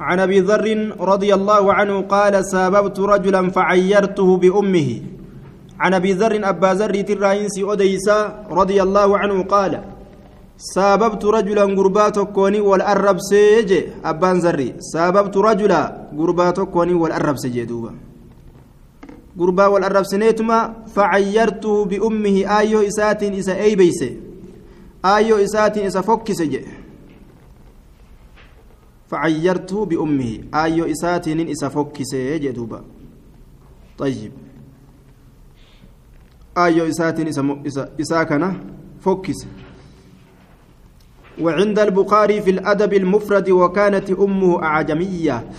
عن أبي ذر رضي الله عنه قال ساببت رجلا فعيرته بأمه. عن أبي ذر أبا ذر تراينسي أوديسا رضي الله عنه قال ساببت رجلا غربات كوني والأرب سيج. أبان ذري ساببت رجلا غربات كوني والأرب سيج دوبا. غربا والأرب سنيتما فعيرته بأمه. آيو اسات إسا اي بيسه آيو اسات إسا فكس جي فعيرته بأمه. آيو اسات إسا فكس جي دوبا طيب. آيو إساتين إسا كان فكس وعند البخاري في الأدب المفرد وكانت أمه أعجمية.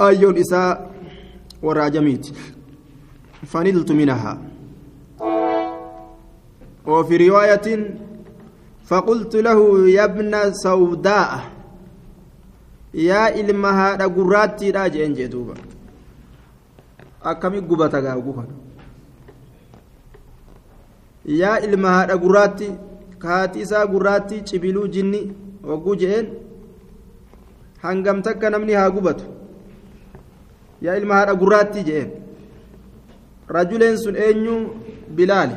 آيو إساء وراجميت. فنلت منها. وفي رواية فقلت له يا ابن سوداء. yaa ilma haadha gurraattiidha jeen jee duuba. Akkami gubata gaa guban yaa ilma haadha gurraatti kaatii isaa gurraatti cibiluu jinni hogguu jeen? Hangam takka namni haa gubatu? Yaa ilma haadha gurraatti jeen? Rajuleen sun eenyu? Bilaali.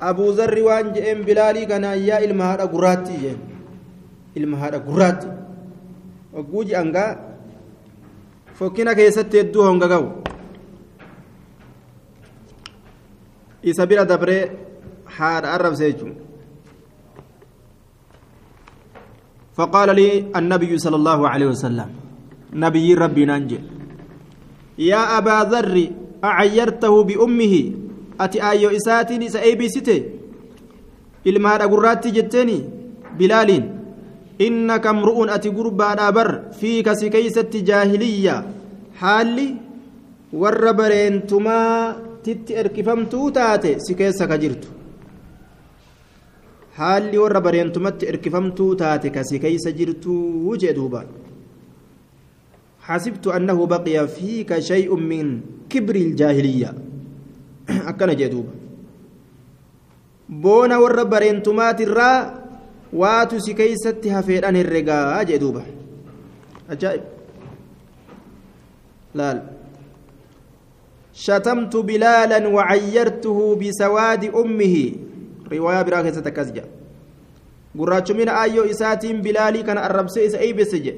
Abuu zarri waan jeen bilaalii kanaan yaa ilma haadha gurraatti jeen. Ilma haadha gurraatti wagguu je'an gaa fokkina keessatti hedduu honga gahu isa bira dabree haadha arrabse jechuun فقال لي النبي صلى الله عليه وسلم نبي ربي ننجي يا أبا ذر أعيرته بأمه أتي آيو إساتي سأيبي ستي إلما قراتي جتني بلال إنك امرؤ أتي قربا أبر فيك سكيسة جاهلية حالي وربرينتما titti erkifamtuu taate si keessa ka jirtu haalli warra bareentumatti erkifamtuu taate ka si keessa jirtuu jee duuba حسبت أنه بقي فيك شيء من كبر الجاهلية أكن جدوب بونا ور برينتمات الرا واتو سكيست هفيران الرقا جدوبة أجائب لا, لا. شتمت بلالا وعيرته بسواد أمه رواية براكة تكزجة قراش من آيو إساتين بلالي كان الربس أي بسجة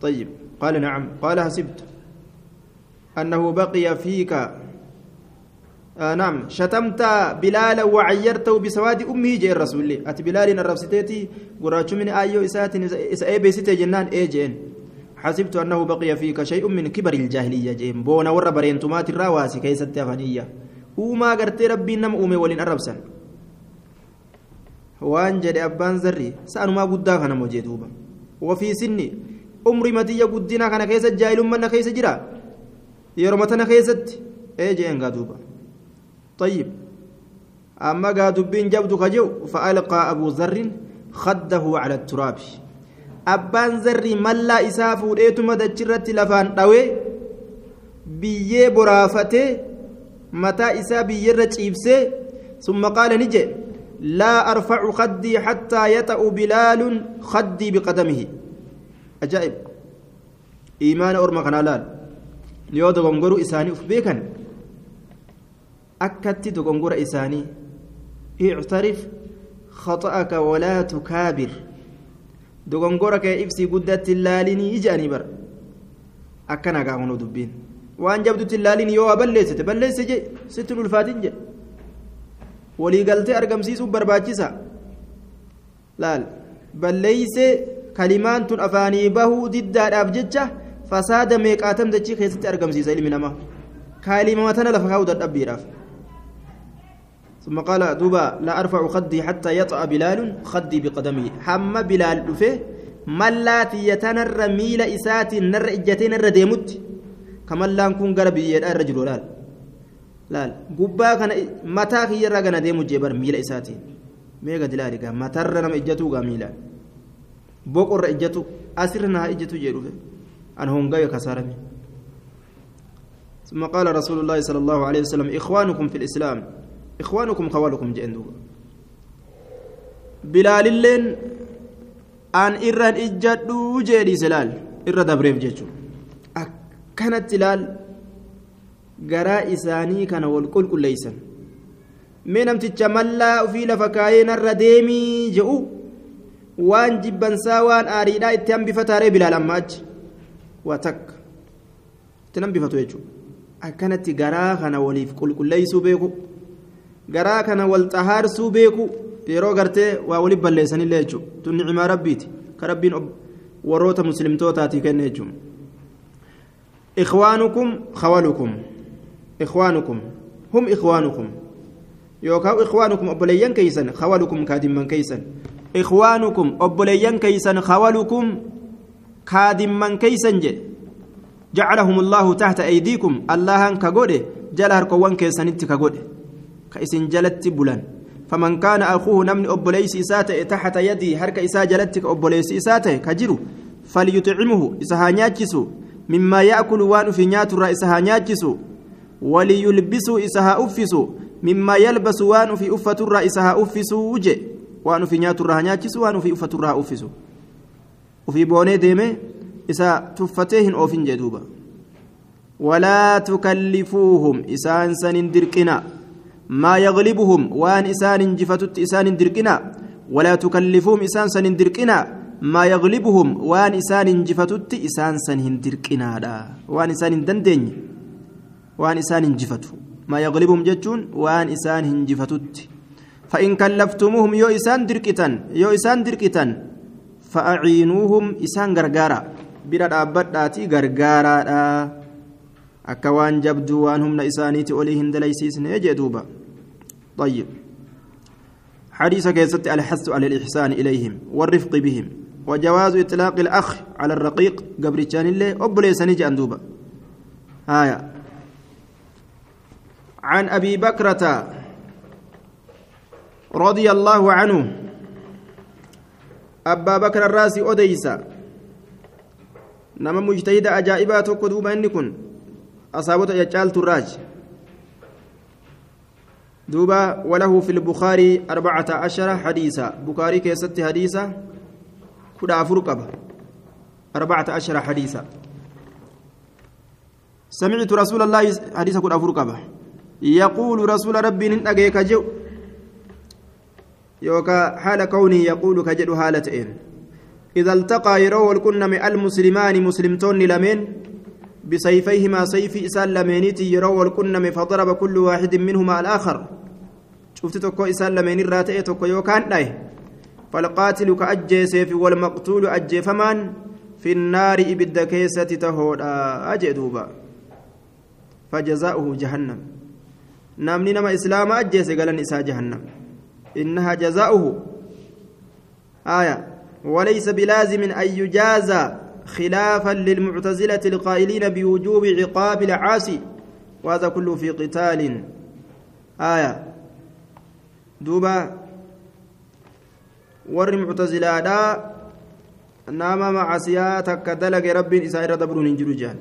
طيب قال نعم قال حسبت أنه بقي فيك آه نعم شتمت بلالا وعيرته بسواد أمه جاء الرسول لي أت بلال الربستيتي قراش من إساتين إس أي بسجة جنان إيه جين حسبت أنه بقي فيك شيء من كبر الجاهلية جيم بونا ور برينتمات الرواسي كيست أفنية وما قرت ربي نم أمي ولين أربسن وان جد أبان زري سأنو ما قدا كان موجودوبا وفي سني عمري متي قدنا كان كيس جاهل من كيس جرا يرمتنا كيست إيه جين قادوبا طيب أما قادوبين جبدو خجو فألقى أبو ذر خده على التراب abbaan zarri mallaa isaa fuudheetuma dachirratti lafaan dhawee biyyee boraafatee mataa isaa biyyeerra ciibsee summa qaala ni jedhe laa arfacu khaddii hattaa yaxa'u bilaalun khaddii biqadamihi ajaa'ib iimaana orma kanaa laal yoo dogongoruu isaanii uf beekan akkatti dogongora isaanii ictarif khaxa'aka walaa tukaabir dogongora kee ibsii guddatti laalinii ija'anii bara akkana gaafanu dubbiin waan jabdutti laalin yoo waa balleessite balleesse je sitti ulfaatin jedhe waliigaltee argamsiisuuf barbaachisa laal balleeyse kalimaan tun afaanii bahuu diddaadhaaf jecha fasaada meeqaatam dachii keessatti argamsiisa ilmi namaa kaalima tana lafa kaa'u dadhabbiidhaaf ثم قال دوبا لا أرفع خدي حتى يطأ بلال خدي بقدمه حم بلال دفه ملات يتنر ميل إسات نر إجتين نر ديمت. كما لا نكون قرب الرجل لا لا قبا كان متى هي رغنا ديمت جبر ميل إسات. ميغا دلالي كان متر نم إجتو غميلا بقر إجتو أسرنا إجتو جيروفه أن هم غاية كسارمي. ثم قال رسول الله صلى الله عليه وسلم إخوانكم في الإسلام إخوانكم خوالكم جندوبا بلال اللين an irran ijjadhuu jeedhiise laal irra dabreef jechuudha akkanatti laal garaa isaanii kana wal qulqulleeysan mee namticha mallaa ofii lafa kaayee narra deemii je'u waan jibbansaa waan aariidhaa itti hambifataaree bilaal amma achi waa takka itti hambifatu jechuudha akkanatti garaa kana waliif qulqulleeysuu beeku garaa kana wal xahaarsuu beeku yeroo gartee waa waliif balleessanillee jechuudha tun ni'imaa rabbiiti ka rabbiin warroota muslimtootaatii kenne jechuudha ikhwaanukum khawalukum ikhwaanukum hum ikhwaanukum yookaan ikhwaanukum obboleeyyan keeysan khawalukum kaadimman keeysan ikhwaanukum obboleeyyan keeysan khawalukum kaadimman keeysan jedhe جعلهم الله تحت أيديكم الله كغودي جل هركوان كيسانيت كغودي كإسن جلت بلان فمن كان أخوه نمن أبوليس إساته تحت يدي هرك إسا جلتك أبوليس إساته كجرو فليطعمه إسها نياتشسو مما يأكل وان في نيات إسها نياتشسو وليلبسوا إسها أفسوا مما يلبس وان في أفة إسها أفسوا وجه وان في نيات نياتشسو وان في أفة أفسوا وفي بوني ديمي isa tuffatee hin oofin jedhuuba walaa tukallifuuhum isaan isaan injifatutti isaan hin dirqina walaa tukallifuuhum isaan san hin dirqina maa yaglibuhum waan isaan injifatutti isaan san hin dirqinaadha waan isaan hin dandeenye waan isaan injifatu maa yaglibuhum jechuun waan isaan hinjifatutti فإن كلفتموهم يو إسان دركتن يو إسان دركتن فأعينوهم إسان غرغارا bira dhaabbadhaatii gargaaraadha akka waan jabduu waan humna isaaniiti olii hin dalaysiisne jee duuba. طيب حديث كيست الحث على الإحسان إليهم والرفق بهم وجواز إطلاق الأخ على الرقيق قبل كان الله أبلي سنجي أندوبا آية عن أبي بكرة رضي الله عنه أبا بكر الراسي أديسا nama mujtahida ajaa'ibaa tokko duuba inni caccaaltu raaj duuba walahu fi lbukaarii arbacata ashara hadiisa bukaarii keessatti hadiisa kudha afur qaba arbacata ashara hadiisa سمعت رسول الله حديث كل أفرق يقول رسول ربي ننأجي كجو يوكا حال كونه يقول كجد حالتين إذا التقى يرو الكنم المسلمان مسلمتون لمن بسيفيهما سيف إسان لمينيتي يرو الكنم فضرب كل واحد منهما الآخر. شفت تكو إسان لمين الراتئ تكو يوكان ناي فالقاتل كأجي سيف والمقتول أجي فمان. في النار إبد كيسة أجي دوبا. فجزاؤه جهنم. نامني نما إسلام أجي سيقلن إسا جهنم. إنها جزاؤه. آية. وليس بلازم أن يجازى. خلافا للمعتزلة القائلين بوجوب عقاب العاصي وهذا كله في قتال. آية. دوبا. ور معتزلة دا ناما معصية تكدلق رب إسائر دبرون جهل.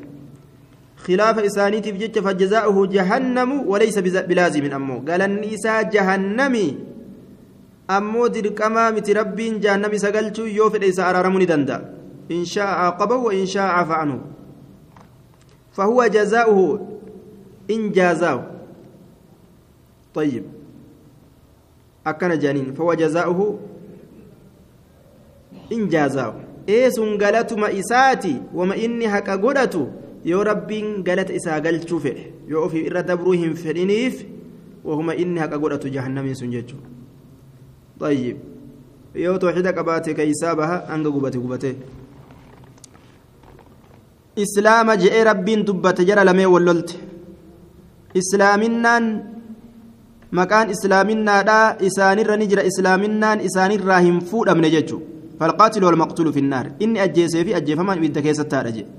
خلاف إسانيتي بجج فجزاؤه جهنم وليس بلازم أمو. قال النساء جهنمي. jahannam isa galchuu yoo fedhe isa araaramuu ni danda'a shaa'a qabahu wa in shaa'a afa anhu فهو جزاؤه إن جازاه. طيب. أكن جانين. فهو جزاؤه إن جازاه. إيه سنقلت ما إساتي وما إني هكا قدتو يو ربين قالت إسا قلت شوفه. يو في إرى دبروهم فرينيف وهما إني هكا قدتو جهنم سنججو طيب. yoo tooxida qabaate keeysaa baha hanga gubate gubate islaama je'ee rabbiin dubbate jara lamee wallolte islaaminaan maqaan islaaminaadhaa isaanirra ni jira islaaminaan isaanirraa hin fuudhamne jechuu falqaatilu walmaqtulu finnaar inni ajjeesee fi ajjeefamaan ibidda keessattaadha jedhe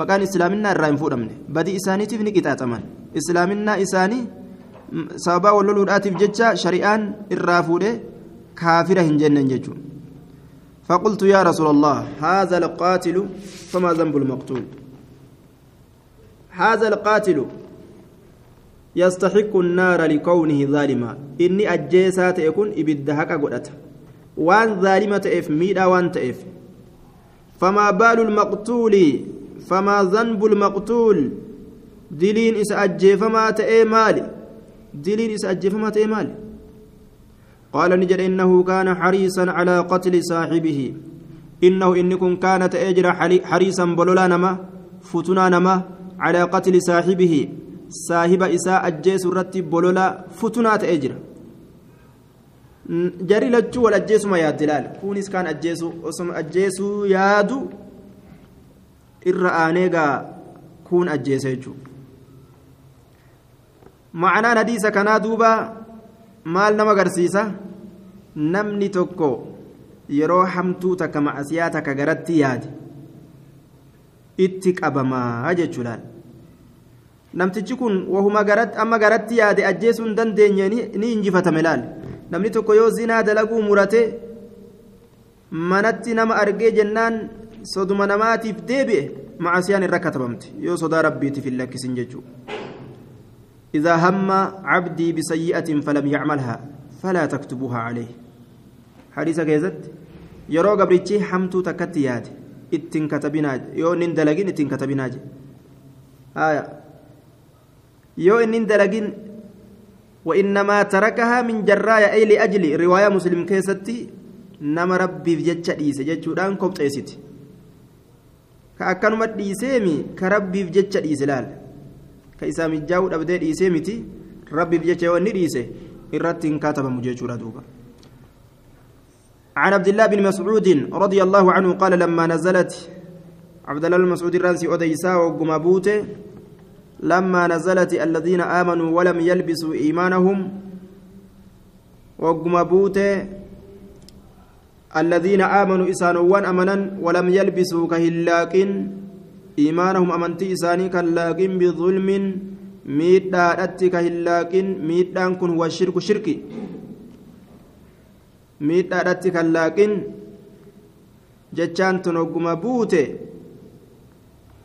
maqaan islaaminaa irraa hin fuudhamne badii isaaniitiif ni qixaaxaman islaaminaa isaanii sababaa wal loluudhaatiif jecha shari'aan irraa fuudhe kaafira hin jennen jechuun فقلت يا رسول الله هذا القاتل فما ذنب المقتول هذا القاتل يستحق النار لكونه ظالما إني أجيسات يكون إبد هكا قدت waan zaalima ta'eef miidhaa waan ta'eef famaa baalu lmaqtuuli famaa zanbu lmaqtuul diliin isa ajjeefamaa ta'ee maali diliin isa ajjeefamaa ta'ee maali قال نجد إنه كان حريصا على قتل صاحبه إنه إنكم كانت أجر حريصا بلولا نما فتنا نما على قتل صاحبه صاحب إساء أجيس الرتب بلولا فتنا تأجر jari lachuu wal ajjeesuma yaadde laal kunis kaan ajjeesu osoma ajjeesuu yaadu irra aanee gaa kun ajjeese jechuudha ma'anaan hadiisa kanaa duuba maal nama agarsiisa namni tokko yeroo hamtuu takka macasiyaa takka garatti yaade itti qabamaa jechuudhaan. Namtichi kun wahuma garatti amma garatti yaade ajjeesuu hin dandeenye ni injifatame laal? Namni tokko yoo zinaa dalaguu murate manatti nama argee jennaan soduma namaatiif deebi'e macasiyaan irra katabamte. Yoo sodaa rabbiitiif hin lakkisin jechuudha. إذا هم عبدي بسيئة فلم يعملها فلا تكتبوها عليه. حديث كيزت؟ يرو قبرتشي حمتو تكتيات إتن كتبناج يو نين دلقين إتن كتبناج آية. يو نين دلقين وإنما تركها من جرايا أي لأجل. رواية مسلم كيستي نما ربي في جتشا ديسي جتشودان كوبت ايسيتي كأكنمت ديسيمي كربي في جتشا ديسي لال. Ka isaa mijaa'uu dhabdee dhiisee miti. Rabbiif jecha yoo inni dhiise عن عبد الله بن مسعود رضي الله عنه قال لما نزلت عبد الله بن مسعود الرانسي أديسا وقمبوته لما نزلت الذين آمنوا ولم يلبسوا إيمانهم وقمبوته الذين آمنوا إسانوان أمنا ولم يلبسوا كهلاكين إيمانهم أمنتي إساني كاللاقين بظلم ميدادتي كهلاقين ميدان كن هو الشرك شركي ميدادتي كاللاقين جتشان تنقم بوته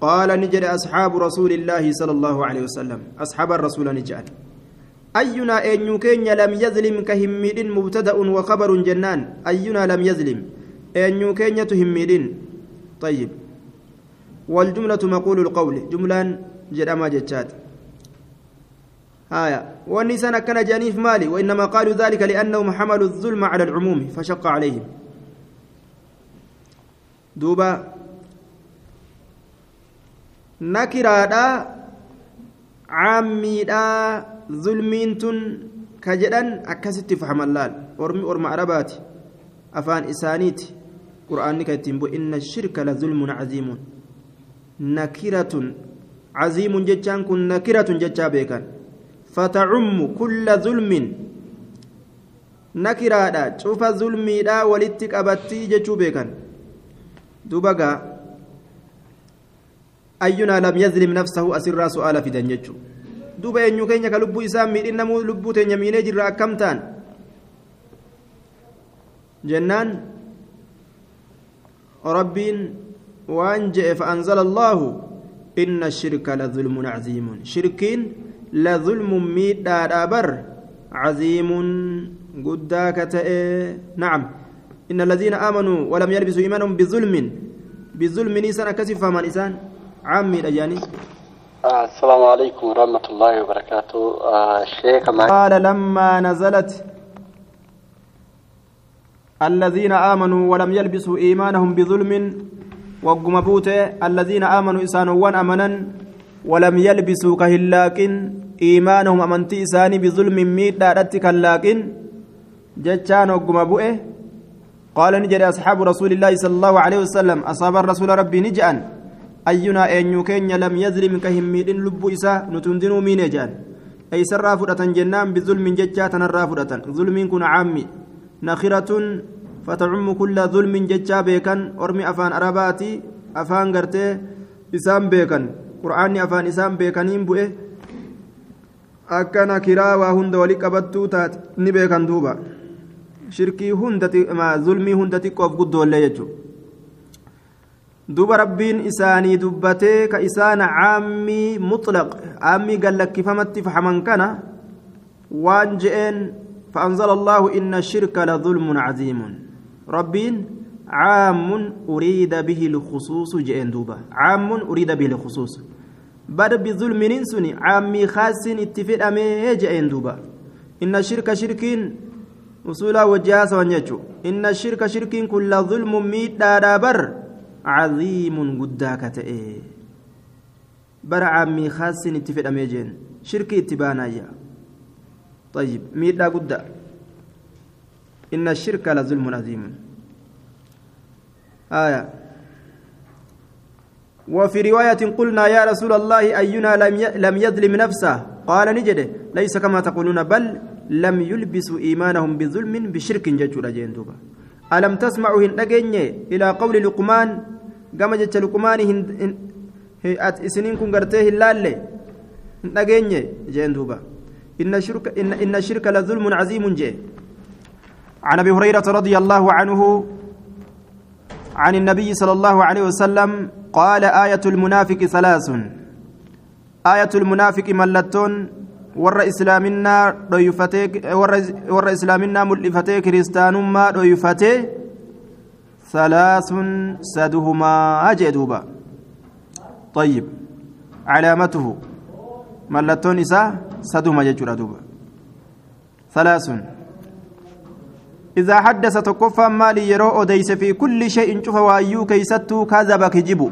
قال نجد أصحاب رسول الله صلى الله عليه وسلم أصحاب الرسول نجال أينا أن يكين لم يظلم كهميد مبتدأ وخبر جنان أينا لم يظلم أن يكين تهميد طيب والجملة مقول القول. جملان جرما جتات آية. والنسان كان جانيف مالي وإنما قالوا ذلك لأنهم حملوا الظلم على العموم فشق عليهم. دوبا. نكرادا عاميدا ظلمين تن كجدان أكست فهم اللال أرمي أرمى عرباتي أفان إسانيتي. قرآنك يتنبو إن الشرك لظلم عظيم. نكرة عظيم جتان كن نكرة جتا بيكان فتعم كل ظلم نكرة شوف ظلمي دا ولتك أبتي جتو دوبقا أينا لم يظلم نفسه أسر سؤال في دنجتو دوبا أن يكين كلبو إسام ميدين نمو لبو تنيميني جرى أكمتان جنان ربين وأن جاء فأنزل الله إن الشرك لظلم عظيم. شركين لظلم ميت دابر عظيم قداك نعم. إن الذين آمنوا ولم يلبسوا إيمانهم بظلم بظلم نيسان كسف من إنسان عمي الأجاني آه السلام عليكم ورحمة الله وبركاته. آه الشيخ قال لما نزلت الذين آمنوا ولم يلبسوا إيمانهم بظلم wagguma buute alladhiina aamanuu isaanowwan amanan walam yalbisuu ka hin laaqin iimaanahum amantii isaanii bizulmin miidhaadhatti kan laaqin jechaan wagguma bu'e قال نجري أصحاب رسول الله صلى الله عليه وسلم أصاب الرسول ربي نجأن أينا أن يكين لم يظلم كهمين لب إساء نتندنوا مين جان أي سر فرة جنان بظلم ججات نرى فرة ظلم كن عامي نخرة فتعم كل ظلم ججا بيكن أرمي أفان أرباتي أفان قرتي إسام بيكن قرآني أفان إسام بيكنين بؤه akkana kiraa waa hunda wali qabattuu taate ni beekan duuba shirkii hundati zulmii hunda xiqqoof guddoollee jechuudha duuba rabbiin isaanii dubbatee ka isaan caammii mutlaq caammii gallakkifamatti fahaman kana waan je'een فأنزل الله إن الشرك لظلم عظيم ربين عام أريد به الخصوص جئن دوبا. عام أريد به الخصوص. بر بظلم ننسني عامي خاص اتفق أمي جئن دوبا. إن الشرك شركين وصولا وجهاز ونجو إن الشرك شركين كل ظلم ميت بر عظيم قداك تئي بر عامي خاص اتفق أمي جئن. شركي اتبانا يا. طيب ميت قدا إن الشرك لظلم عظيم. آية. وفي رواية قلنا يا رسول الله أينا لم يظلم نفسه؟ قال نجده ليس كما تقولون بل لم يلبسوا إيمانهم بظلم بشرك ججور جندوبا ألم تسمعوا هن إلى قول لقمان؟ كما جت لقمان هن إسنين كن قرتيه اللالي هن جندوبا إن الشرك إن إن الشرك لظلم عظيم جي. عن أبي هريرة رضي الله عنه عن النبي صلى الله عليه وسلم قال آية المنافق ثلاث. آية المنافق ملتون ور إسلامنا ضيفتك ور إسلامنا ملفتك كريستانما ضيفتك ثلاث سدهما أجدوبا طيب علامته. ملتون إساء سدهما ججر ثلاث. إذا حدث تكفى مالي يرو أديس في كل شيء شوف وأيو كيستو كذب كجبو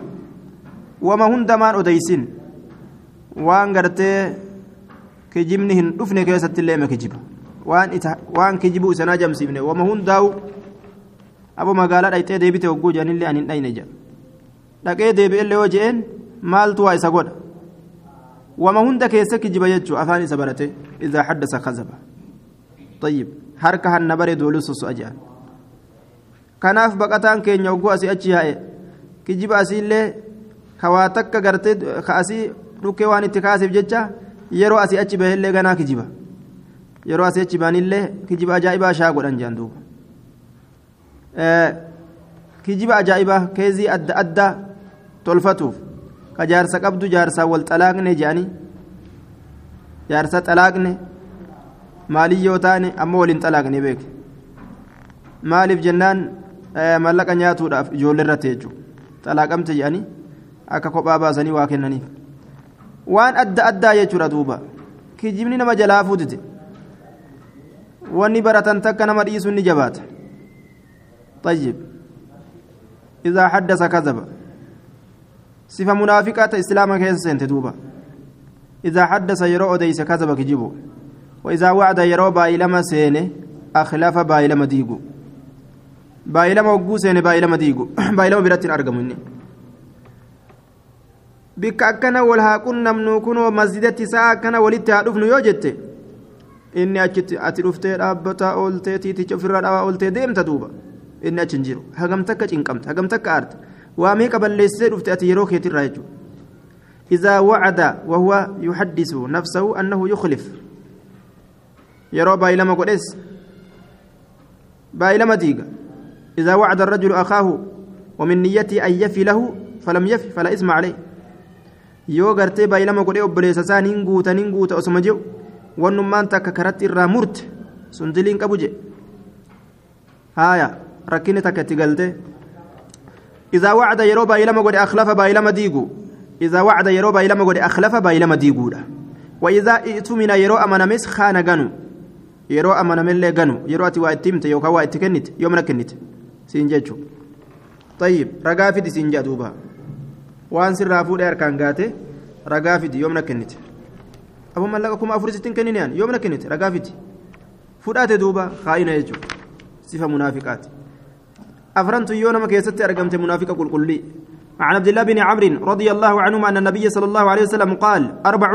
وما هندمان أديسين وان غرتي كجبني هن دفني كيست اللي ما كجب وان إتا وان كجبو سنا جمسيبني. وما هنداو أبو مقالة أيتي ديبتي وقو جاني اللي أنين أين جا. dhaqee deebi'e illee yoo je'een maaltu waa isa godha wama hunda keessa kijiba jechuu afaan isa barate idaa haddasa kazaba طيب. Harka hanna bare dooluu soso'a jedhan kanaaf baqataan keenya ogguu asii achi yaa'e kijiba asiillee kawaa takka gartee ka asii dhukkee waan itti kaasiif jecha yeroo asii achi bahillee ganaa kijiba yeroo asii achi bahanillee kijiba ajaa'ibaa shaa godhan jedhan duuba kijiba ajaa'ibaa keezii adda addaa tolfatuuf ka jaarsa qabdu jaarsaa wal xalaaqne jedhanii jaarsa xalaaqne maalii yoo taane ammoo waliin xalaaqnee beeke maaliif jennaan mallaqa nyaatuudhaaf ijoollee irratti jechuudha xalaaqamte jedhanii akka kophaa baasanii waa kennaniif waan adda addaa jechuudha duuba kijibni nama jalaa fuutite wanni baratan takka nama dhiisuun ni jabaata طيب إذا حدث كذب صفة منافقة إسلام كيس سنت دوبا إذا حدث يرى أديس كذب كجيبه وإذا وعد يرو بايلما سينه أخلاف بايلما ديغو بايلما وقو سينه بايلما ديغو بايلما براتين أرقمني بك أكنا والها كنا منوكون ومسجدة ساعة كنا ولدت هدفن يوجدت ati dhuftee dhaabbataa ooltee tiiticha ofirraa dhabaa ooltee deemta duuba inni achi hin jiru hagam takka cinqamte hagam takka aarte waa meeqa balleessee dhufte ati yeroo keetirraa jechuudha وهو يحدث نفسه أنه يخلف yeroo baay'ilama godhes baay'ilama diiga إذا وعد الرجل أخاه ومن نيته أن يفي له فلم يفي فلا إثم عليه yoo gartee baay'ilama godhee obboleessa isaa nin guuta nin guuta osuma jiru wannummaan takka karatti irraa murte sun diliin qabu je haaya rakkinni takka itti galte إذا وعد يرو بايلما قد أخلف بايلما ديقو إذا وعد يرو بايلما قد أخلف بايلما ديقو وإذا ائتمن يرو أمنا مس خان غنو yeroo amanamellee ganu yeroo ati waa itti himte yookaan waa itti kennite yoo mana kennite siin jechuun tayyib ragaa fidi siin jaa duuba waan sirraa fuudhee harkaan gaate ragaa fidi yoo mana kennite aboo mallaqa kuma afurii sittiin kenniniyaan yoo mana kennite ragaa fidi fudhate duuba kaa'ina jechuudha sifa munaafiqaati afrantu yoo nama keessatti argamte munaafiqa qulqullii عن عبد الله بن عمرو رضي الله عنهما أن النبي صلى الله عليه وسلم قال أربع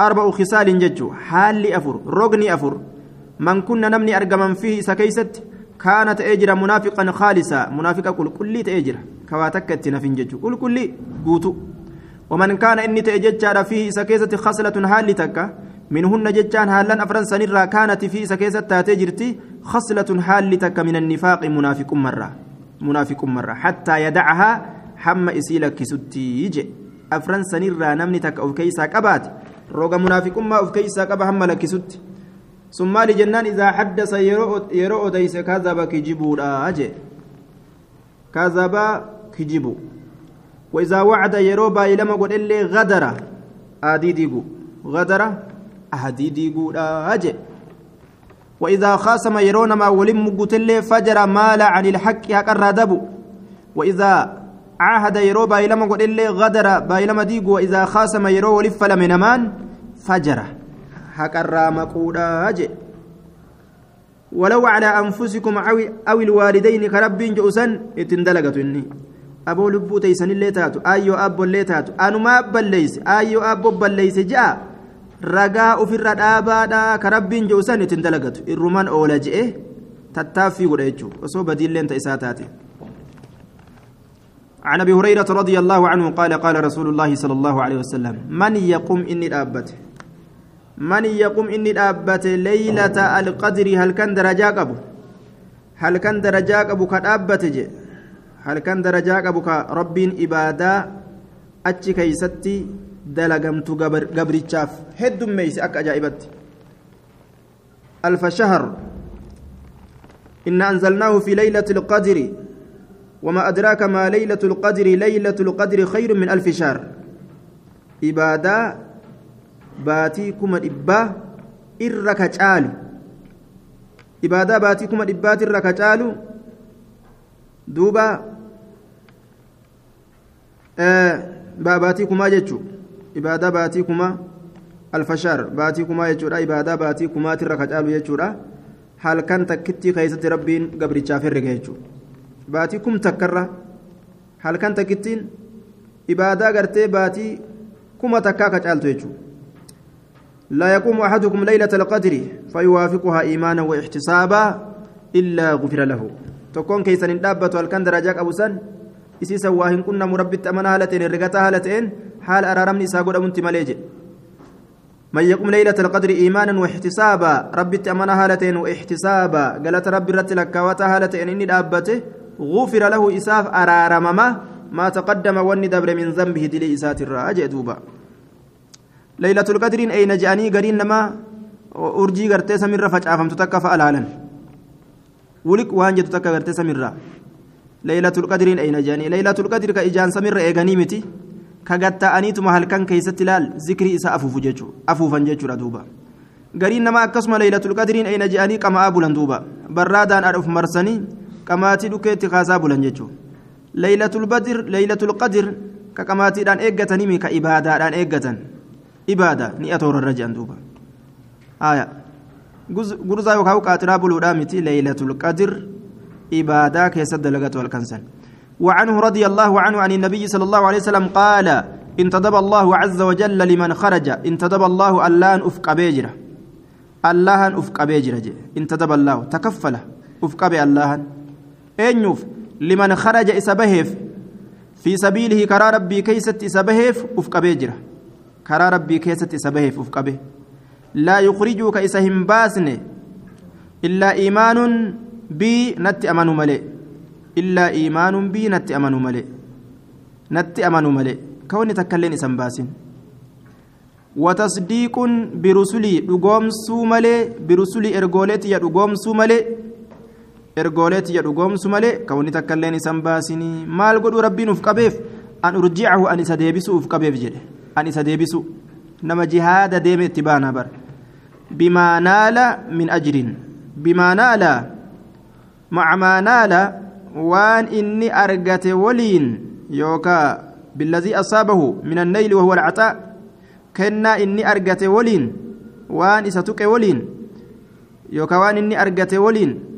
أربع خصال جج حال أفر رغني أفر من كنا نمني أرجما فيه سكيست كانت أجر منافقا خالصا. منافقا كل كل تأجر. كواتك التنفين جج كل كل قوتو. ومن كان إني تأجر فيه سكيست خصلة حال تكا منهن ججان هالان أفرن سنرا كانت فيه سكيست تاتجرتي خصلة حال تكا من النفاق منافق مرة. منافق مرة. حتى يدعها حم إسيلك ستي يجي أفرن سنرا نمني تكا أو كيسا كبات. روغا منافق ما أو كيسا كبا هم لكسوتي ثم لجنان إذا حدث يرو أديس كذب كجبو أجي كذب كجبو وإذا وعد يرو باي لما قل إلي غدر آدي ديقو غدر أهدي ديقو أجي وإذا خاصم يرون ما ولم قتل فجر مال عن الحق حق الردب وإذا عاهد يرو باي لما قل إلي غدر باي لما ديقو وإذا خاصم يرو ولف لمن مان فجر haqarraa maquudha je ولو على أنفسكم أو أو الوالدين كربين جوسن اتندلقت إني. أبو لبو تيسن اللي تاتو أيو أبو اللي تاتو أنا ما بليس أيو أبو بليس جاء. رجاء في الردابة كربين جوسن اتندلقت الرومان أولا جئه تتافي قريتشو وصو بديل لين تيساتاتي. عن أبي هريرة رضي الله عنه قال قال رسول الله صلى الله عليه وسلم من يقوم إني الابته من يقوم إني دابت ليلة القدر؟ هل كان درجا قبو؟ هل كان درجا قبو كدابت جي؟ هل كان درجا قبو كربين إبادة؟ أتش كيستي دلقمت قبرتشاف هد ميس أك أجائبت ألف شهر. إن أنزلناه في ليلة القدر. وما أدراك ما ليلة القدر؟ ليلة القدر خير من ألف شهر. إبادة baatii kuma dhibbaa irra ka caalu. Ibaadaa baatii kuma dhibbaati irra ka caalu duuba baatii kumaa jechuu. Ibaadaa baatii kuma alfashaar baatii kumaa jechuudha. Ibaadaa baatii kumaati irra ka caalu jechuudha. Halkan takkittii keessatti rabbiin gabrichaaf herrega jechuudha baatii kum takkarra halkan takkittiin ibaadaa gartee baatii kuma takkaa ka caaltu jechuudha لا يقوم أحدكم ليلة القدر فيوافقها إيمانا واحتسابا إلا غفر له. تكون كيسا ندابة والكن درجاك أبو سن. إسيسا واهن كنا مربي تأمنا هالتين الرقاتا هالتين. حال أرارمني ساقود أمنت مليجي من يقوم ليلة القدر إيمانا واحتسابا ربي تأمنا هالتين واحتسابا. قالت ربي رت لك هالتين إني دابته غفر له إساف أرارمما ما تقدم وني دبر من ذنبه دلي إسات الرأجي دوبا. ليلة القدر أين جاني قرين نما samirra facaafamtu takka fa'a laalan wuliq waan jettu takka gartee samirra leeylatul qadriin ayna jedhanii leeylatul qadri ka ijaan samirra eeganii miti ka gatta'aniituma halkan keessatti laal zikrii isa afuufu jechuu afuufan jechuudha duuba gariin nama akkasuma leeylatul qadriin ayna jedhanii qama'aa bulan duuba barraadaan adha uf marsanii qamaatii dhukeetti kaasaa bulan jechuu leeylatul badr leeylatul qadr ka qamaatiidhaan eeggatanii ka ibaadaadhaan eeggatan ibaada ni atoorarra jedhan duuba. آية غرزا يوكاو قاتلا بلودا متي ليلة القدر إبادة كيسد لغت والكنسن وعنه رضي الله عنه عن النبي صلى الله عليه وسلم قال انتدب الله عز وجل لمن خرج انتدب الله اللان أفق بيجرة اللهن أفق بيجرة انتدب الله تكفل أفق بي اللهن أنيوف لمن خرج إسبهف في سبيله كرى ربي كيست إسبهف أفق بيجرة كرى ربي كيست إسبهف أفق بيه لا يخرجك إسهم باسن إلا إيمان بي نت أمنوا ملئ إلا إيمان بي نت أمنوا ملئ نت أمنوا ملئ كوني تكلين إسم باسن وتصديق برسلي دقوم سوملي برسلي إرغوليتي يا دقوم سوملي إرغوليتي يا دقوم سوملي كوني تكلين إسم باسني مال قدو ربي نفقبيف أن أرجعه أن إسديبسو أفقبيف جده أن إسديبسو نما جهاد ديم اتبانا بر. بما نال من أجر. بما نال. مع ما نال. وان إني أرقت ولين. يوكا بالذي أصابه من النيل وهو العطاء. كنا إني أرقت ولين. وان إستك ولين. يوكا وان إني أرقت ولين.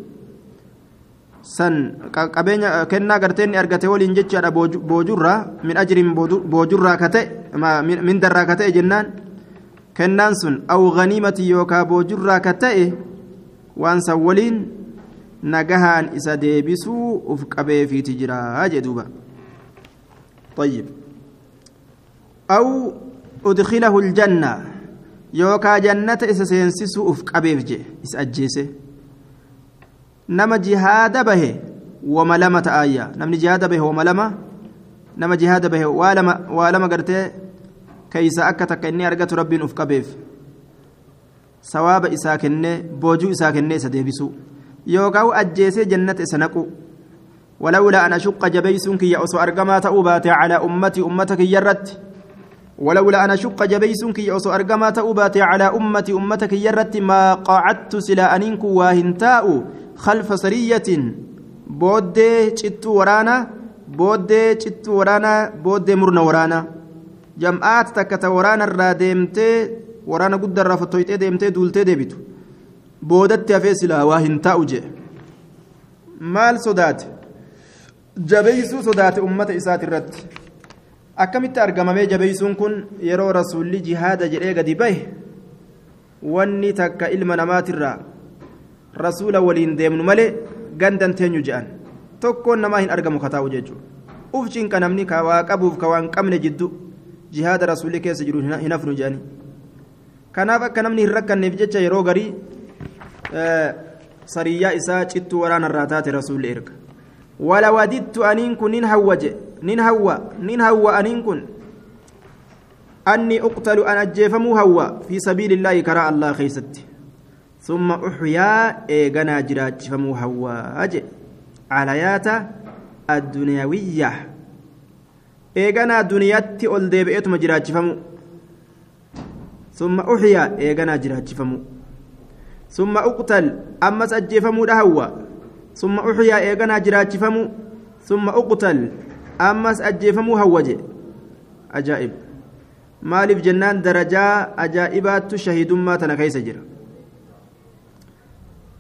san qabeenya kennaa gartee inni argate waliin jechaadha boojurraa min ajrin boojurraa ka ta'e min darraa ka ta'e jennaan kennaan sun aw ganiimati yookaa boojurraa ka ta'e waan san waliin nagahaan isa deebisuu uf qabeefiiti jira jee duuba طيب أو أدخله الجنة يوكا جنة إسا سينسسو أف قبيف جي إس أجيسي nama jihaada bahe wama lama ta'ayya namni jihaada bahe wama lama nama jihaada bahe waa lama gartee keeysa akka takka inni argatu rabbiin uf qabeef sawaaba isaa kennee boojuu isaa kennee isa deebisuu yookaan ajjeesee jannata isa naqu ولولا أن أشق جبيسك يا أسو أرقما تأوبات على أمتي أمتك يرت ولولا أن أشق جبيسك يا أسو أرقما تأوبات على أمتي أمتك يرت ما قعدت سلا أنينك واهنتاء خلف سرية بودي جت ورانا بودي جت ورانا بودي مرنا ورانا جمعات تكت ورانا الرادمتي ورانا قد الرفتويتي ديمتي دولتي ديبتو بودت يا فيسلا واهنتاء جي maal sodaate jabeeysuu sodaate ummata isaati irratti akkamitti argamamee jabeeysuun kun yeroo rasuulli jihaada jedhee gadi bahe wanni takka ilma namaatirraa rasuula waliin deemnu malee gandan teenyu je'an tokkoon namaa hin argamu kataa'u jechuudha ufciin ka namni ka waa qabuuf ka waan qabne jiddu jihaada rasuulli keessa jiru hin hafnu je'anii kanaaf akka namni hin rakkanneef jecha yeroo garii sariyyaa isaa cittuu waraanarraa taate rasuulli erga wala wadittu aniin kun nin hawwaje nin hawwa nin hawwa aniin kun anni uqtalu an ajjeefamuu hawwa fi sabiilillaahi karaa allah keeysatti ثم أحيا إيغانا جراج فمو هواج علايات الدنيوية. إيغانا دنياتي أول ديبئتم جراج فمو. ثم أحيا إيغانا جراج فمو. ثم أقتل أمس أجفمو دهوا ثم أحيا إيغانا جراجفمو ثم أقتل أمس أجفمو هوجي أجائب maaliif jennaan darajaa ajaa'ibaattu shahidummaa tana keessa jira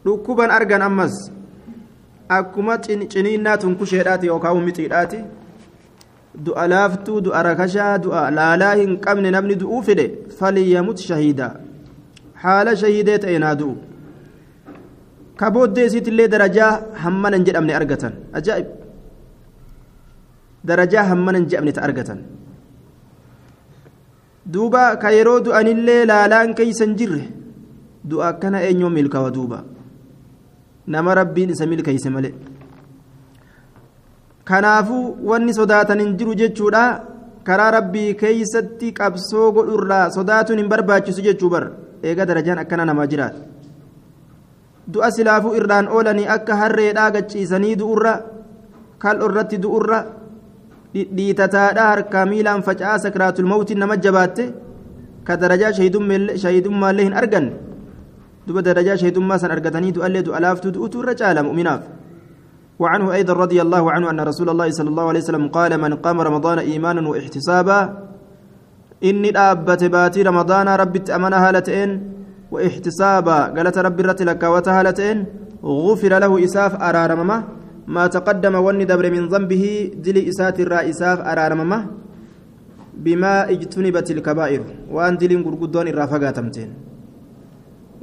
dhukkuban argan ammas akkuma ciniinnaa tunkusheedhaati yookaan mixiidhaati du'a laaftuu du'a rakashaa du'a laalaa hin qabne namni du'uu fedhe faliyamut shahiidaa haala shahidee ta'e naa du'u ka booddee isiitillee darajaa hammana hin jedhamne argatan ajaa'ib darajaa hammana hin jedhamne ta argatan duuba ka yeroo du'anillee laalaan keeysa hin jirre du'a akkana eenyoo milkawa duuba nama rabbiin isa milkeeyse malee. Kanaafuu wanni sodaatan hin jiru jechuudha. Karaa rabbii keeysatti qabsoo godhurraa sodaatuun hin barbaachisu jechuu bara eega darajaan akkana namaa jiraata. Du'a silaafuu irraan oolanii akka harreedhaa gachiisanii du'urra kal'o irratti du'urra dhiitataadhaa harkaa miilaan faca'aa sakraatul mawtiin nama jabaatte ka darajaa shahidummaallee hin arganne shahidummaa san argatanii du'allee du'a laaftuu du'utu irra caala mu'minaaf. وعنه أيضا رضي الله عنه أن رسول الله صلى الله عليه وسلم قال من قام رمضان إيمانا واحتسابا إني أبت باتي رمضان ربي أمنا هالتين واحتسابا قالت ربي رت لك وتهالتين غفر له إساف أرارممه ما تقدم وني دبر من ذنبه دلي إسات الرئيساف أرارممه بما اجتنبت الكبائر وأن دلي قرقدون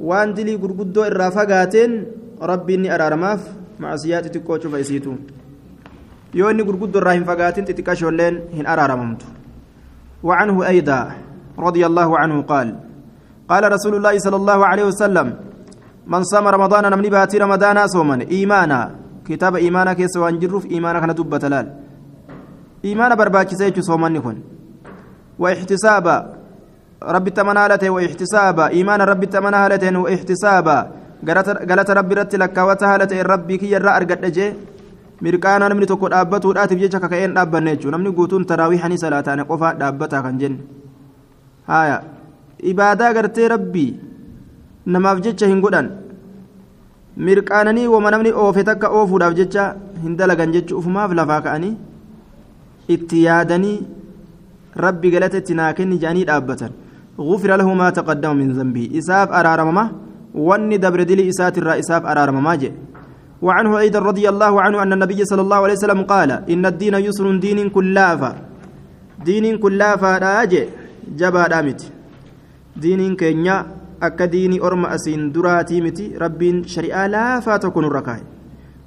الرافقاتمتين وأن دلي قرقدون الرافقاتين ربي إني أرارماف معصيات تكوتش فايسيتو يوني قرقدون الراهن فقاتين تتكاشولين هن أرارممتو وعنه أيضا رضي الله عنه قال قال رسول الله صلى الله عليه وسلم من صام رمضان نمني باتي رمضان صوما إيمانا كتاب إيمانا كيس وانجروف إيمانا كان دب تلال إيمانا برباكي سيجو صوما نكون واحتسابا ربي تمنالته واحتسابا إيمان ربي تمنالته واحتسابا قالت ربي رتي لك وتهالته ربي كي يرى أرقد جي mirqaana namni tokko dhaabbatuudhaatiif jecha kaka'een dhaabbanne jechuudha namni guutuun taraawiihanii salaataane qofaa dhaabbataa kan jenne haaya ibaadaa gartee rabbii namaaf jecha hin godhan mirqaananii wama namni oofe takka oofuudhaaf jecha hin dalagan jechuun ufumaaf lafaa ka'anii itti yaadanii rabbi galata itti naa kenni jedhanii dhaabbatan غفر له ما تقدم من ذنبه. إساف أرارمما واني دبر دلي إسات إساف أرارمما جي. وعنه أيضا رضي الله عنه أن النبي صلى الله عليه وسلم قال إن الدين يسر دين كلافة دين كلافة راجع جبا دامت دين كينيا akka diinii orma asiin duraatii miti rabbiin shari'aa laafaa tokko nurra kaa'e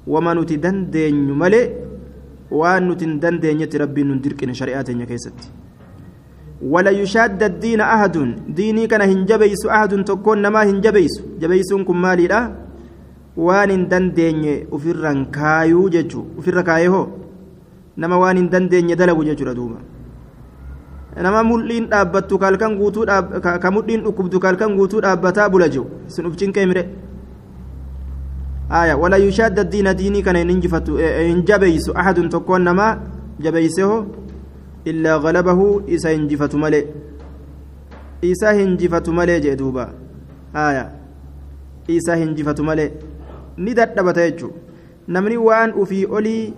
wama nuti dandeenyu malee waan nuti hin dandeenyetti hin jabeeysu jabeeysuun kun maaliidha waan hin dandeenye ofirran kaayuu jechuu ofirra kaayee hoo nama waan hin dandeenye dalagu jechuudha duuba nama mul'iin dhaabbattu kalkan guutuu ka mudhiin dhukkubdu kalkan guutuu dhaabbataa bula jiru sin uf cinqee mire aya wala yushaadda diina diinii kana hin injifatu hin jabeysu ahadun tokkoon namaa jabeyseho illaa malee isa hinjifatu malee jee duuba aya isa hinjifatu malee ni dadhabata jechuu namni waan ufii olii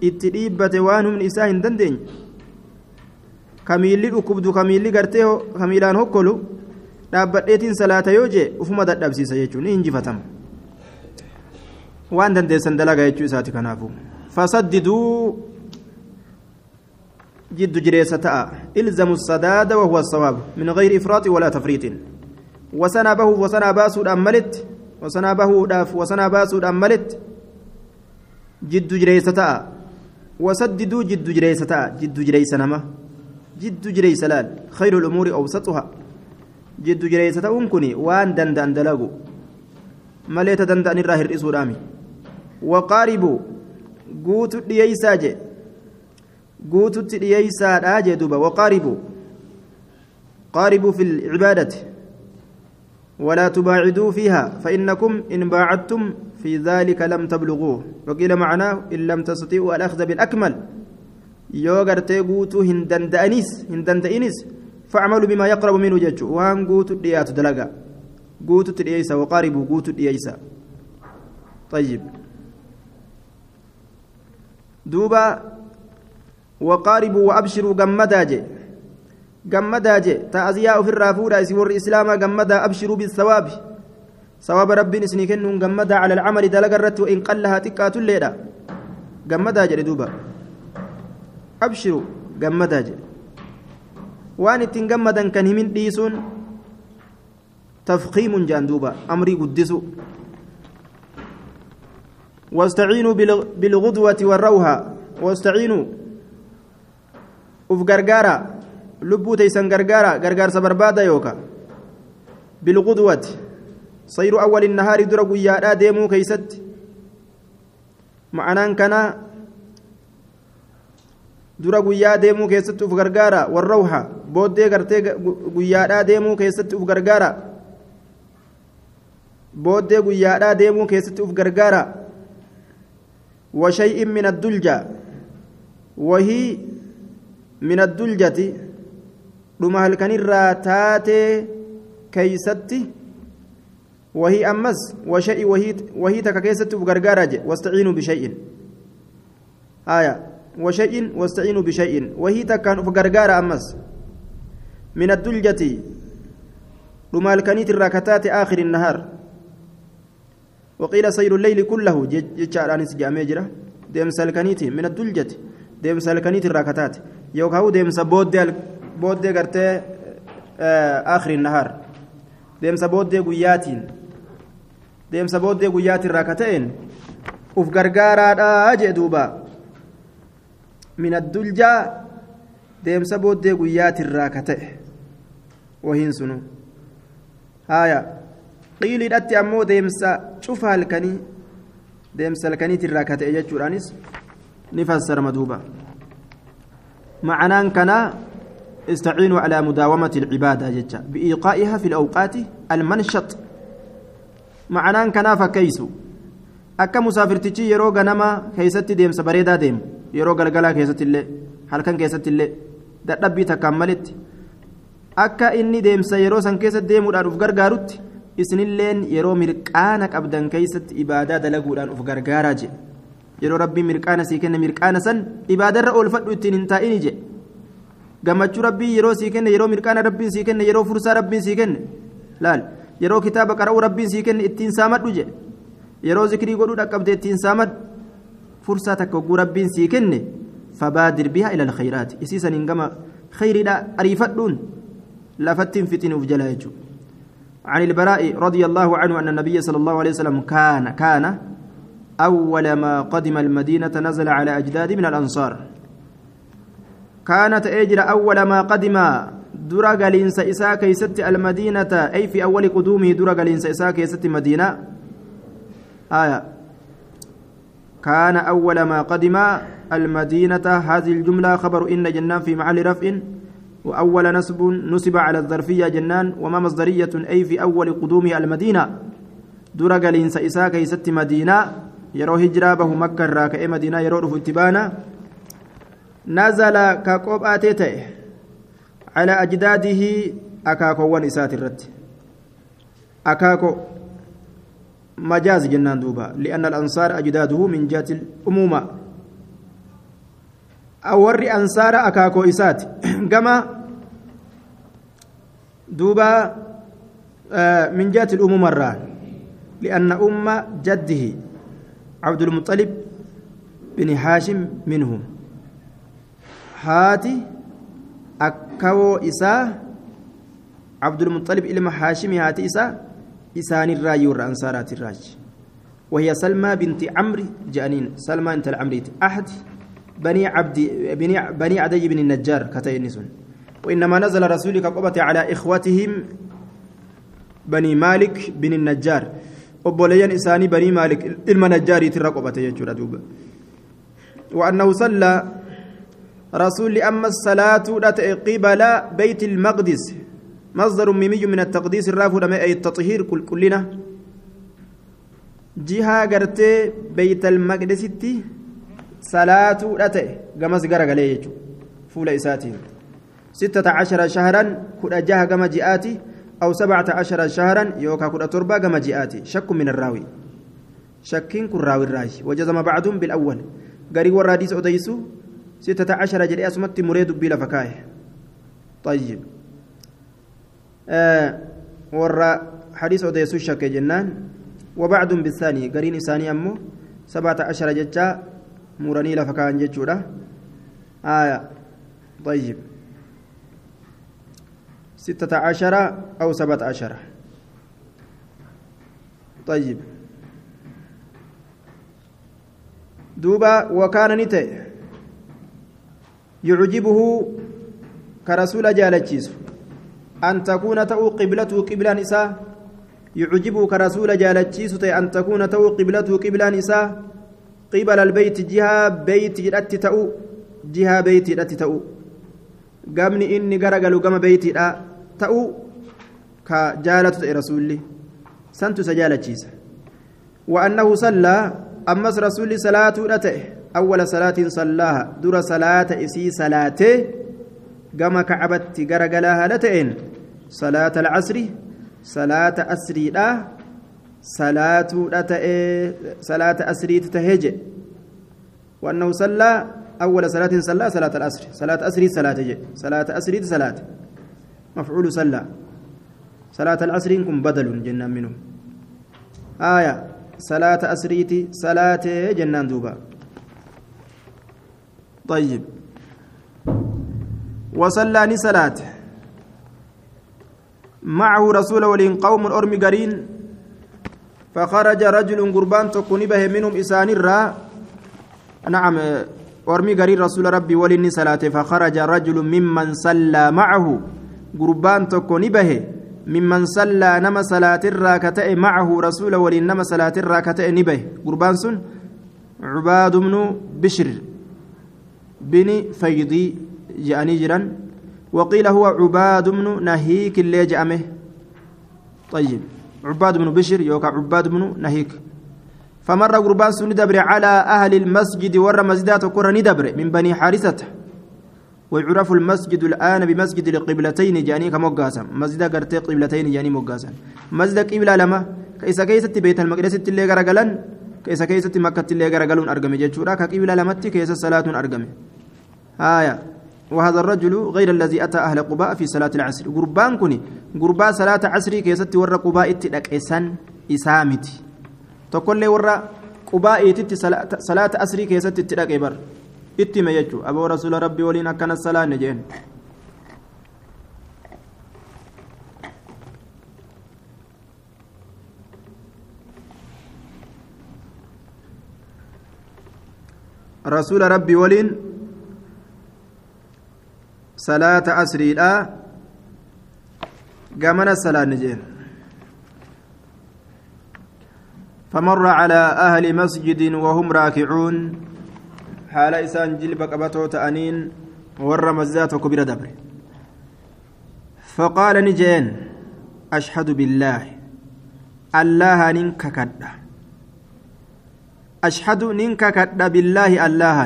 itti dhiibbate waan humni isaa hin dandeenye kamiilli dhukkubdu kamiilli gartee kamiilaan hokkolu dhaabbadheetiin salaata yoo jee ufuma dadhabsiisa jechuun ni injifatama waan dandeessan dalagaa jechuu isaati kanaafu fasaddiduu jiddu jireessa ta'a ilzamu sadaada wahuwa الصواب من غير إفراط ولا تفريط. وسنا به وسنا باسود أملت وسنا به داف وسنا باسود أملت جد جريسة تاء وسددوا جد جريسة تاء جد جريسة نما. جد جريسة لال. خير الأمور أوسطها. جد جريسة تاء وان دندن دلقوا مليت دندن الراهر إسودامي وقاربوا قوت ليساجي guututti dhiyeeysaadha jee duuba. Waqaaribuu qaaribuu fi lcibaadati ولا تباعدوا فيها فإنكم إن باعدتم في ذلك لم تبلغوه وقيل معناه إن لم تستطيعوا الأخذ بالأكمل يوغر تيغوتو هندن دأنيس هندن دأنيس فاعملوا بما يقرب منه جج وان غوتو ديات دلغا غوتو تديسا وقاربوا غوتو ديسا طيب دوبا وقاربوا وأبشروا جمداجي جمداجي تأزياء في الرافورة يسور الإسلام جمدا أبشروا بالثواب. ثواب ربي نسنيكن جمدا على العمل دلقرت وإن قلها تكات الليلة جمداجي دوبا أبشروا جمداجي وان تنجمدا كان همين ديسون. تفخيم جاندوبا أمري قدسوا واستعينوا بالغدوة والروها واستعينوا uf gargaara lubbuu teeysan gargaara gargaarsa barbaada yooka bilqudwati sayru awwali nahaari dura guyyaadhaa deemuu keeysatti ma'anaan kana dura guyyaa deemuu keessatti uf gargaara warrawha booddee gartee guyyaadhaa deemuu keessatti uf gargaara booddee guyyaadhaa deemuu keessatti uf gargaara وشيء من الدلجة وهي من الدلجة keeysatti wahii ammas washa'i wahii takka keessatti uf gargaaraa je wastaciinuu bishay'in haya washay'in wastaciinuu bishay'in wahii takkaan uf gargaara ammas min adduljati dhuma halkaniitirraa kataate aakhiri nahaar وقيل سير الليل كله جتشار أنس جامع جرا ديم سلكنيتي من الدلجة ديم سلكنيتي الراكتات ديم سبود booddee gartee akhiri nahaar deemsa booddee guyyaatiin deemsa booddee guyyaatiin irraa ka ta'een uf gargaaraadhaa jee duuba min adduljaa deemsa booddee guyyaatiin irraa ka ta'e wahiin sunu haaya qiiliidhatti ammoo deemsa cufa halkanii deemsa halkaniitiin irraa ka ta'e jechuudhaanis ni fassarama duuba معناه كان استعينوا على مداومة العبادة جتا بإيقائها في الأوقات المنشط معناه كان فكيسو akka musaafirtichi yeroo ganama keessatti deemsa bareedaa deemu yeroo galgalaa keessatti illee halkan keessatti illee dadhabbii takkaan malitti akka inni deemsa yeroo san keessa deemuudhaan uf gargaarutti isinilleen yeroo mirqaana qabdan keessatti ibaadaa dalaguudhaan uf gargaaraa jedhe yeroo rabbiin mirqaana sii kenne mirqaana san ibaadarra oolfadhu ittiin hin taa'ini jedhe gammachuu rabbii yeroo sii kenne yeroo mirqaana rabbiin sii kenne yeroo fursaa rabbiin sii kenne laal yeroo kitaaba qara'uu rabbiin sii kenne ittiin saamadhu jedhe yeroo zikrii godhuu dhaqqabde ittiin saamadhu fursaa takka hogguu rabbiin sii kenne fabaadir bihaa ila alkhayraati isii saniin gama khayriidha ariifadhuun lafattiin fixinuuf jala jechuudha عن البراء رضي الله عنه أن النبي صلى الله عليه وسلم كان كان أول ما قدم المدينة نزل على أجداد من الأنصار. كانت أجر أول ما قدم dura galiinsa isaa keessatti المدينة. أي في أول قدومه dura galiinsa isaa keessatti مدينة. آية. كان أول ما قدم المدينة. هذه الجملة خبر إن jennaan في محل رفع. وأول نصب نصب على الظرفية jennaan. وما مصدرية أي في أول قدومه المدينة. dura galiinsa isaa keeysatti madiinaa yeroo hijiraa bahu makka irraa ka'ee madiinaa yeroo dhufu itti baana nazala ka qophaatee ta'e calaa ajdaadihi akaakowwan isaati irratti akaako majaaz jennaan duuba lianna alansaara ajdaaduhu min jihati umuuma warri ansaara akaakoo isaati gama duuba min jihati umuuma irraa لأن أم جده عبد المطلب بن هاشم منهم. هاتي أكو إساء عبد المطلب إلما هاشم هاتي إساء إسان الرأي والأنصارات الراج وهي سلمى بنت عمرو جانين. سلمى أنت العمريت أحد بني عبد بني, بني عدي بن النجار كتينسون وإنما نزل رسولك قبة على إخوتهم بني مالك بن النجار. Obboleeyyan isaanii banii maalik ilma najjaariit irra qobate jechuudha duuba. وأنه صلى رسول أما الصلاة قبل بيت المقدس مصدر ميمي من التقديس الرافع أي التطهير كل كلنا جهة قرتي بيت المقدس صلاة أتي قمس قرق فول إساتين ستة عشر شهرا كل جهة قم جئاتي أو سبعة عشر شهرا يوكا كنا تربا كما جاءتي شك من الراوي. شكين كن راوي الراجي. وجزم بعضهم بالأول. قري وراديس أديسو. ستة عشر جري أسمت مريد بلا فكاية طيب. آه ورا حديث أديسو شك جنان. وبعضهم بالثاني. قرين إساني أمو. سبعة عشر ججا. مراني لفكان ججورة آية طيب. ستة عشر أو سبعة عشر. طيب. دوبا وكان نتي يعجبه كرسول جالتشيس. أن تكون تو قبلته قبلا نساء. يعجبه كرسول جالتشيس أن تكون تو قبلته قبلا نساء. قبل البيت جهة بيت جرأت تأو. جهة بيت جرأت تأو. قامني إني قرقلوا قام بيتي ta'uu ka jaalatu ta'e rasuulli. Santu isa jaalachiisa. وأنه صلى أمس رسول صلاة أتى أول صلاة صلاها در صلاة إسي صلاته قام كعبت قرقلاها لتئن صلاة العصر صلاة أسري لا صلاة أتى صلاة أسري تتهج وأنه صلى أول صلاة صلى صلاة العصر صلاة أسري صلاة جي صلاة أسري صلاة مفعول صلى. صلاة العصر كن بدل جنان منه. آية صلاة أسريتي صلاة جنان دوبا. طيب. وصلى صلاة. معه رسول ولين قوم أرمي قرين. فخرج رجل قربان تكون به منهم إسان الرا. نعم أرمي قرين رسول ربي ولين صلاة. فخرج رجل ممن صلى معه. Gurbaan tokko ni bahe mimman sallaa nama salaatirraa ka ta'e macahu rasuula waliin nama salaatirraa ka ta'e ni bahe gurbaan sun cubaadu bnu bishir bini faydii je'anii jiran وقيل هو عباد بن نهيك اللي جأمه طيب عباد بن بشر يوكا عباد بن نهيك فمر قربان ندبر على أهل المسجد ور مزدات وكر ندبر من بني حارثة ويعرف المسجد الآن بمسجد القبلتين جاني كموغاسا مسجد قرتي قبلتين جاني موغاسا مسجد قبلة لما؟ كيسا كيسة بيت المقدس اللي غرقلن كيسا كيسة مكة اللي غرقلون أرقم جيتشورا كقبلة لمتي كيسا صلاة أرقم آية. وهذا الرجل غير الذي أتى أهل قباء في صلاة العصر. قربان كوني. قربان صلاة عصر كيسة ور قباء اتدك إسان إسامتي. تقول لي ور قباء صلاة عصر كيسة اتدك إبر. Ittime jechuun aboo rasuula rabbii waliin akkana salaanne jeen rasuula rabbii waliin salaata asriidha gamana salaanne jeen فمر على أهل مسجد وهم راكعون isaan jilba qabatoo ta'aniin warra mazdaa tokko bira dabre. فقال نجين أشهد بالله الله ننككد أشهد ننككد بالله الله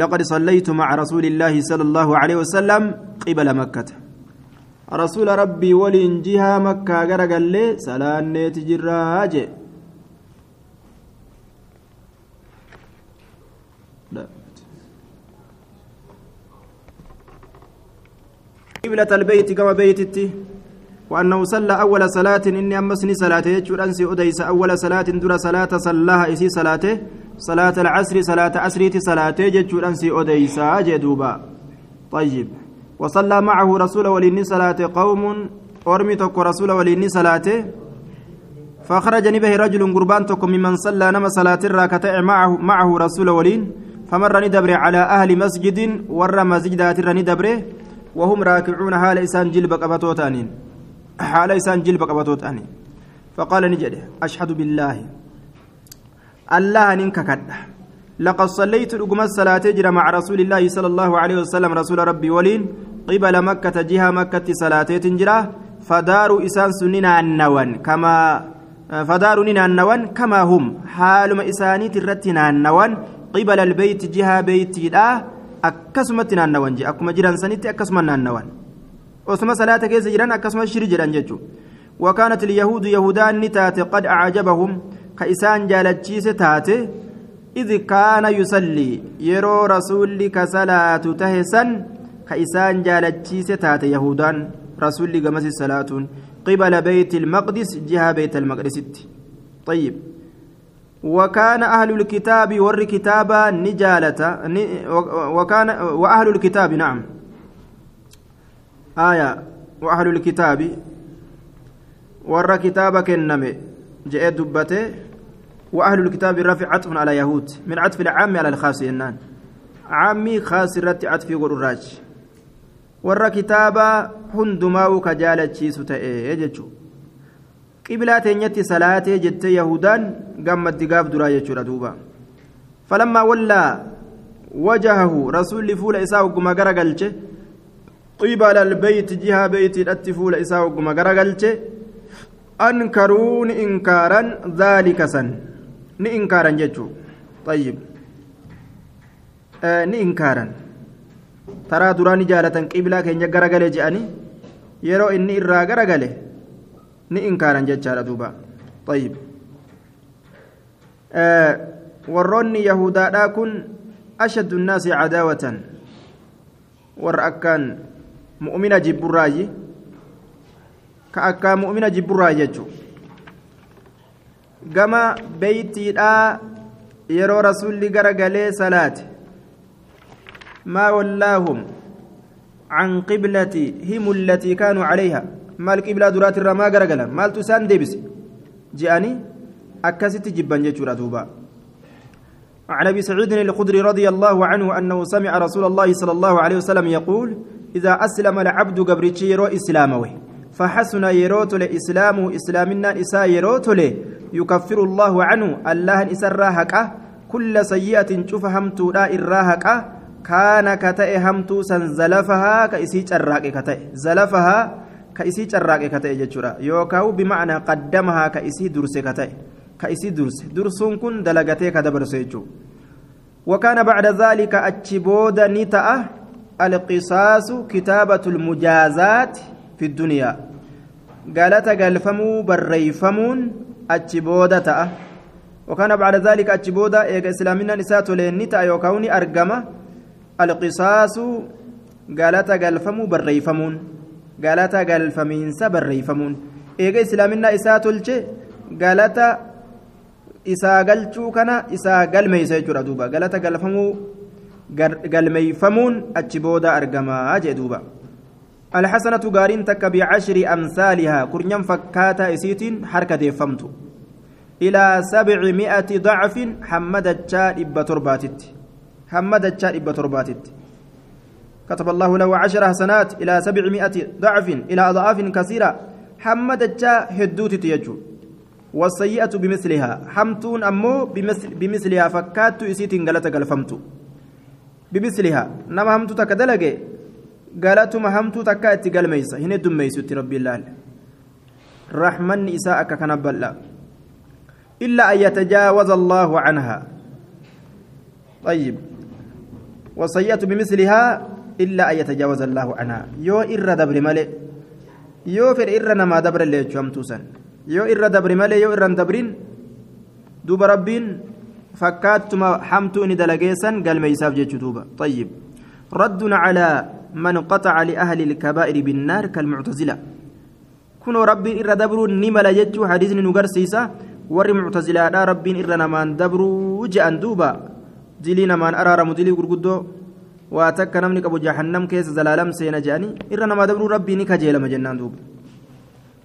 لقد صليت مع رسول الله صلى الله عليه وسلم قبل مكة رسول ربي ولين جهة مكة غرقل لي سلانة تجراج قبلة البيت كما بيتتي وأنه صلى أول صلاة إني أمسني صلاته يجور أنسي أديس أول صلاة در صلاة صلاها إسي صلاته صلاة العصر صلاة عصرية صلاته يجور أنسي أديس جدوبا. طيب. وصلى معه رسول وليني صلاة قوم أرمي تك رسول وليني صلاته فخرج نبه رجل قربان تك ممن صلى نما صلاة الراكتة معه معه رسول ولين فمر ندبر على أهل مسجد ور مسجدات ندبره وهم راكعون حال إسان جلب قبطوتانين. حال إسان جلب قبطوتانين. فقال نجد أشهد بالله. الله ننك كده لقد صليت رقم الصلاة جرى مع رسول الله صلى الله عليه وسلم رسول ربي ولين قبل مكة جهة مكة صلاة تنجرة فدار إسان سننا النوان كما فدار ننا النوان كما هم حال إساني ترتنا النوان قبل البيت جهة naannawan jee akkuma jiran sanitti akkasuma naannawan osuma salaata keessa jiran akkasuma shiri jedhan jechuudha wakaanat ilyahuudu yahudaan ni taate qad acjabahum ka isaan jaalachiise taate idh kaana yusallii yeroo rasuulli ka salaatu tahe san ka isaan jaalachiise taate yahudaan rasuulli gamasi salaatuun qibala beyti ilmaqdis jiha beeyt almaqdisitti طيب وكان أهل الكتاب ور كتابا نجالة وكان وأهل الكتاب نعم. آية وأهل الكتاب. ور كتابا كنمي جاء دبته. وأهل الكتاب رفع عطف على يهود من عطف العام على الخاص إنان. عامي خاص رت عطف الراج ور كتابا هندماو كجالة شيسو تأي يجتشو qibilaa teenyatti salaatee jettee yahudaan gammaddi gaaf duraa jechuudha duuba falammaa wallaa wajahahu rasuulli fuula isaa hogguma gara galche qibala albeyti jihaa beeytiidhatti fuula isaa hogguma gara galche ankaruu ni inkaaran dhaalika san ni inkaaran jechuu ayyib ni inkaaran taraa duraa ni jaalatan qibilaa keenya gara gale je'anii yeroo inni irraa gara gale ni inkaaran jechaadha duuba طيب آه warroonni yahudaadhaa kun ashaddu nnaasi cadaawatan warra akkaan mu'mina jibburraayi ka akkaan mu'mina jibburraayi jechu gama beeytiidhaa yeroo rasulli gara galee salaate maa wallaahum عن قبلتهم التي كانوا عليها Maal qiblaa duraati irraa maa garagalan maaltu isaan deebise? Je'anii akkasitti jibban jechuudha duuba. عن ابي سعيد الخدري رضي الله عنه انه سمع رسول الله صلى الله عليه وسلم يقول اذا اسلم العبد قبرتي يرو اسلامه فحسن يروت لاسلامه اسلامنا اسا يروت يكفر الله عنه الله اسراهك كل سيئه شوف همتو لا الراهك كان كتئ همتو سنزلفها كإسي جراك كتئ زلفها ka isii carraaqe ka ta'e jechuudha. Yookaan bimacnaa qaddamahaa ka isii durse ka ta'e. Ka isii durse. Dursuun kun dalagatee ka dabarse jechuudha. وكان بعد ذلك أتشبود نتأ القصاص كتابة المجازات في الدنيا قالت قالفمو بريفمون أتشبود تأ وكان بعد ذلك أتشبود إيجا إسلامنا نسات لنتا يوكاوني أرقمة القصاص قالت قالفمو بريفمون galata galfamiinsa barreeyfamuun eega islaaminaa isaa tolche galata isaa galchuu kana isaa galmeeysa jechuudha duuba galata galfamuu galmeeyfamuun achi booda argamaa jee duuba الحسنة قارين تك بعشر أمثالها كرنيم فكاتا إسيتين حركة ديفمت إلى سبعمائة ضعف حمد الشاد إبا ترباتت حمد الشاد إبا ترباتت كتب الله له عشر حسنات إلى سبعمائة ضعف إلى أضعاف كثيرة. حمد الجا هدوت تيجو. والسيئة بمثلها. حمتون أمو بمثل بمثلها فكات إسيت غلطة غلفمت بمثلها. نما همت تكدلج galatuma hamtuu takka itti galmeeysa hin heddummeeysutti rabbiin laal رحمن إساء كنبلا. إلا أن يتجاوز الله عنها. طيب. وصيت بمثلها. إلا أن يتجاوز الله عنها يو إر دبر ملئ يو فر إر نما دبر اللي توسن. يو إر دبر ملئ يو إر دبرين. دوب ربين. فكاتما حمتو إن دلقيسا قال ما يساف دوبا طيب. رد على من قطع لأهل الكبائر بالنار كالمعتزلة. كنوا ربين إر دبروا نملا جتشو حديث نقرسيسا warri muctazilaadhaa rabbiin irra namaan dabruu je'an duuba dilii namaan araaramu dilii gurguddoo waa takka namni qabu jahannam keessa zalaalam seena je'anii irra namaa dabruu rabbii ni kajeelama jennaan duuba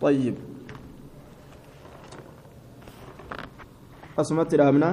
طيب أصمت الأمنة